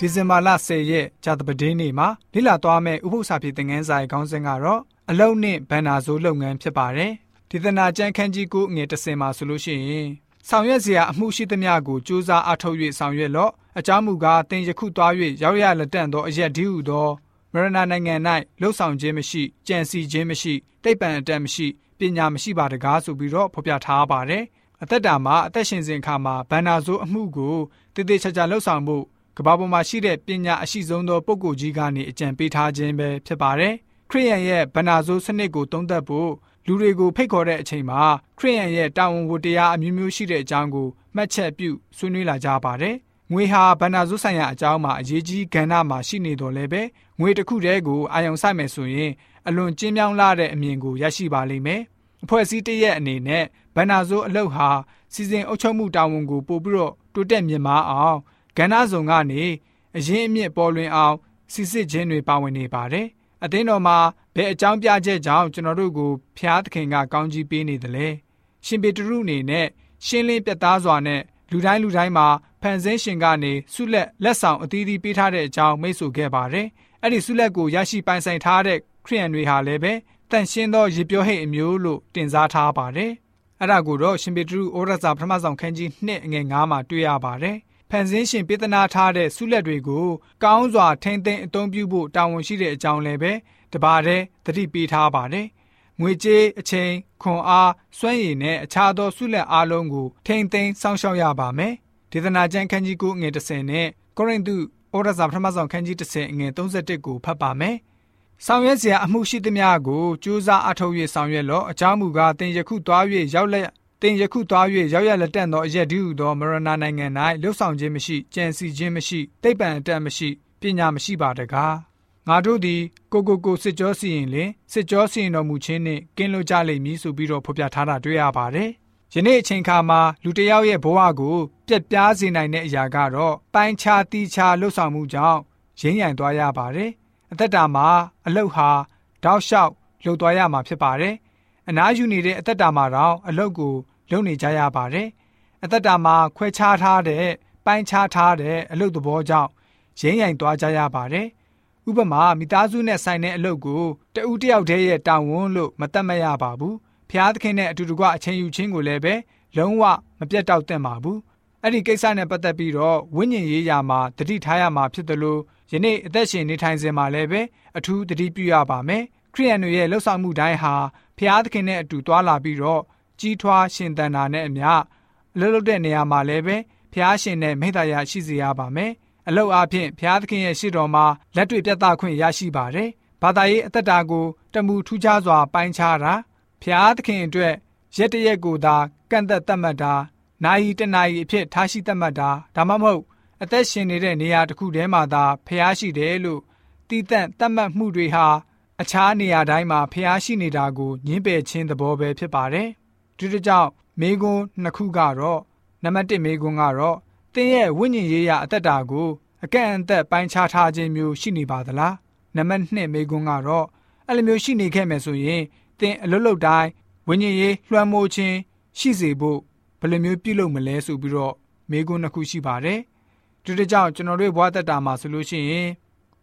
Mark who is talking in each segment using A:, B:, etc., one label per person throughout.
A: ဒီဇင်ဘာလ10ရက်ကြာသပတေးနေ့မှာလိလာသွားမဲ့ဥပုသ္စာပြေသင်ငန်းစာရဲ့ခေါင်းစဉ်ကတော့အလုံနှင့်ဗန္နာဇိုးလုပ်ငန်းဖြစ်ပါတယ်။ဒေသနာကျမ်းခန်းကြီးကိုငွေ30မှာဆိုလို့ရှိရင်ဆောင်ရွက်စရာအမှုရှိသမျှကိုစူးစမ်းအထောက်၍ဆောင်ရွက်လော့အကြောင်းမူကားတင်ယခုသွား၍ရောက်ရလက်တန့်သောအရက်ဒီဟုသောမရဏနိုင်ငံ၌လှုပ်ဆောင်ခြင်းမရှိကြံစီခြင်းမရှိတိတ်ပံအတက်မရှိပညာမရှိပါတကားဆိုပြီးတော့ဖော်ပြထားပါတယ်အသက်တာမှာအသက်ရှင်စဉ်အခါမှာဗန္နာဇိုးအမှုကိုတည်တည်ချာချာလှုပ်ဆောင်ဖို့ ကဘာပေါ်မှာရှိတဲ့ပညာအရှိဆုံးသောပုဂ္ဂိုလ်ကြီးကနေအကြံပေးထားခြင်းပဲဖြစ်ပါတယ်ခရိယန်ရဲ့ဗန္နာဇိုးစနစ်ကိုသုံးသပ်ဖို့လူတွေကိုဖိတ်ခေါ်တဲ့အချိန်မှာခရိယန်ရဲ့တာဝန်ဝတ္တရားအမျိုးမျိုးရှိတဲ့အကြောင်းကိုမှတ်ချက်ပြုဆွေးနွေးလာကြပါတယ်ငွေဟာဗန္နာဇုဆိုင်ရာအကြောင်းမှာအရေးကြီးကဏ္ဍမှာရှိနေတော်လဲပဲငွေတစ်ခုတည်းကိုအာယုံစိုက်မယ်ဆိုရင်အလွန်ကျဉ်းမြောင်းလာတဲ့အမြင်ကိုရရှိပါလိမ့်မယ်အဖွဲ့အစည်းတရက်အနေနဲ့ဗန္နာဇုအလုပ်ဟာစီစဉ်အုပ်ချုပ်မှုတာဝန်ကိုပို့ပြီးတော့တိုးတက်မြင့်မားအောင် ကဏ္ဍစုံကနေအရင်အမြင့်ပေါ်လွင်အောင်စီစစ်ခြင်းတွေပါဝင်နေပါတယ်။အသင်းတော်မှာဘယ်အကြောင်းပြချက်ကြောင့်ကျွန်တော်တို့ကိုဖျားသခင်ကကောင်းကြီးပေးနေသလဲ။ရှင်ပေတရုအနေနဲ့ရှင်းလင်းပြတ်သားစွာနဲ့လူတိုင်းလူတိုင်းမှာဖန်ဆင်းရှင်ကနေဆုလက်လက်ဆောင်အသီးသီးပေးထားတဲ့အကြောင်းမိတ်ဆိုခဲ့ပါတယ်။အဲ့ဒီဆုလက်ကိုရရှိပိုင်ဆိုင်ထားတဲ့ခရိယန်တွေဟာလည်းပဲတန်ရှင်းသောရေပြောဟိတ်အမျိုးလို့တင်စားထားပါတယ်။အဲ့ဒါကိုတော့ရှင်ပေတရုဩရစာပထမဆောင်ခန်းကြီး2အငယ်9မှာတွေ့ရပါတယ်။ ဖန်ဆင်းရှင်ပေးသနာထားတဲ့ဆုလက်တွေကိုကောင်းစွာထိမ့်သိမ်းအသုံးပြုဖို့တာဝန်ရှိတဲ့အကြောင်းလည်းပဲတပါးတဲ့သတိပေးထားပါတယ်။ငွေကြေးအချိန်ခွန်အားစွမ်းရည်နဲ့အခြားသောဆုလက်အားလုံးကိုထိမ့်သိမ်းစောင့်ရှောက်ရပါမယ်။ဒေသနာကျမ်းခန်းကြီး9ငွေ30နဲ့ကိုရိန္သုဩရစာပထမဆုံးခန်းကြီး30ငွေ31ကိုဖတ်ပါမယ်။ဆောင်ရွက်စရာအမှုရှိသမျှကိုစူးစမ်းအထောက်၍ဆောင်ရွက်လော့အကြောင်းမူကားတင်ယခုသွား၍ရောက်လက် တင်ယခုသွား၍ရောက်ရလက်တန့်သောအရက်ဒီဟုသောမရဏနိုင်ငံ၌လှုပ်ဆောင်ခြင်းမရှိကြံစီခြင်းမရှိတိတ်ပံအတက်မရှိပညာမရှိပါတကားငါတို့သည်ကိုကိုကိုစစ်ကြောစီရင်လင်စစ်ကြောစီရင်တော်မူခြင်းနှင့်ကင်းလွတ်ကြလိမ့်မည်ဆိုပြီးတော့ဖော်ပြထားတာတွေ့ရပါတယ်ယနေ့အချိန်ခါမှာလူတစ်ယောက်ရဲ့ဘဝကိုပြက်ပြားစေနိုင်တဲ့အရာကတော့ပိုင်းခြားတီးခြားလှုပ်ဆောင်မှုကြောင့်ရင်းရိုင်သွားရပါတယ်အသက်တာမှာအလုတ်ဟာတောက်လျှောက်လှုပ်သွားရမှာဖြစ်ပါတယ်အနားယူနေတဲ့အသက်တာမှာတော့အလုတ်ကို လုပ်နေကြရပါတယ်။အသက်တာမှာခွဲခြားထားတဲ့ပိုင်းခြားထားတဲ့အလုပ်သဘောကြောင့်ရင်းရိုင်သွားကြရပါတယ်။ဥပမာမိသားစုနဲ့ဆိုင်တဲ့အလုပ်ကိုတဦးတယောက်တည်းရဲ့တာဝန်လို့မတတ်မရပါဘူး။ဖျားသခင်နဲ့အတူတကွအချင်းယူချင်းကိုလည်းပဲလုံးဝမပြတ်တောက်သင့်ပါဘူး။အဲ့ဒီကိစ္စနဲ့ပတ်သက်ပြီးတော့ဝိညာဉ်ရေးရာမှာတတိထားရမှာဖြစ်တယ်လို့ယနေ့အသက်ရှင်နေထိုင်စဉ်မှာလည်းပဲအထူးတတိပြုရပါမယ်။ခရိယန်တွေရဲ့လှုပ်ဆောင်မှုတိုင်းဟာဖျားသခင်နဲ့အတူတွာလာပြီးတော့ ကြီးထွားရှင်သန်တာနဲ့အမျှအလုပ်လုပ်တဲ့နေရာမှာလည်းပဲဖျားရှင်နဲ့မိသားရရှိစေရပါမယ်။အလုပ်အဖြစ်ဖျားသခင်ရဲ့ရှေ့တော်မှာလက်တွေ့ပြသခွင့်ရရှိပါတယ်။ဘာသာရေးအသက်တာကိုတမူထူးခြားစွာပိုင်းခြားတာဖျားသခင်အတွက်ရက်တရက်ကိုသာကန့်သက်သတ်မှတ်တာနိုင်တနိုင်အဖြစ်ထားရှိသတ်မှတ်တာဒါမှမဟုတ်အသက်ရှင်နေတဲ့နေရာတစ်ခုတည်းမှာသာဖျားရှိတယ်လို့တည်တံ့သတ်မှတ်မှုတွေဟာအခြားနေရာတိုင်းမှာဖျားရှိနေတာကိုညှင်းပယ်ခြင်းသဘောပဲဖြစ်ပါတယ်။ ဒီတကြောင့်မေကွန်းနှစ်ခုကတော့နံပါတ်1မေကွန်းကတော့သင်ရဲ့ဝိညာဉ်ရေးရအသက်တာကိုအကန့်အသတ်ပိုင်းခြားထားခြင်းမျိုးရှိနေပါသလားနံပါတ်2မေကွန်းကတော့အဲ့လိုမျိုးရှိနေခဲ့မယ်ဆိုရင်သင်အလွတ်လွတ်တိုင်းဝိညာဉ်ရေးလွှမ်းမိုးခြင်းရှိစေဖို့ဘယ်လိုမျိုးပြုလုပ်မလဲဆိုပြီးတော့မေကွန်းနှစ်ခုရှိပါတယ်ဒီတကြောင့်ကျွန်တော်တို့ဘဝသက်တာမှာဆိုလို့ရှိရင်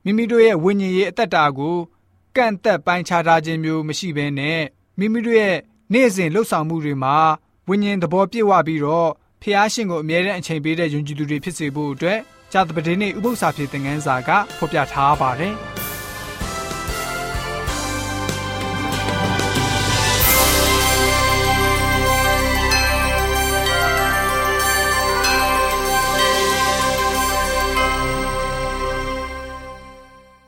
A: မိမိတို့ရဲ့ဝိညာဉ်ရေးအသက်တာကိုကန့်သက်ပိုင်းခြားထားခြင်းမျိုးမရှိဘဲနဲ့မိမိတို့ရဲ့ နေ့စဉ်လှုပ်ဆောင်မှုတွေမှာဝိညာဉ်သဘောပြည့်ဝပြီးတော့ဖျားရှင်ကိုအမြဲတမ်းအချိန်ပေးတဲ့ယုံကြည်သူတွေဖြစ်စေဖို့အတွက်ဂျာတပဒေနေ့ဥပုသ္စာဖြစ်တဲ့ငန်းစာကဖော်ပြထားပါတယ်။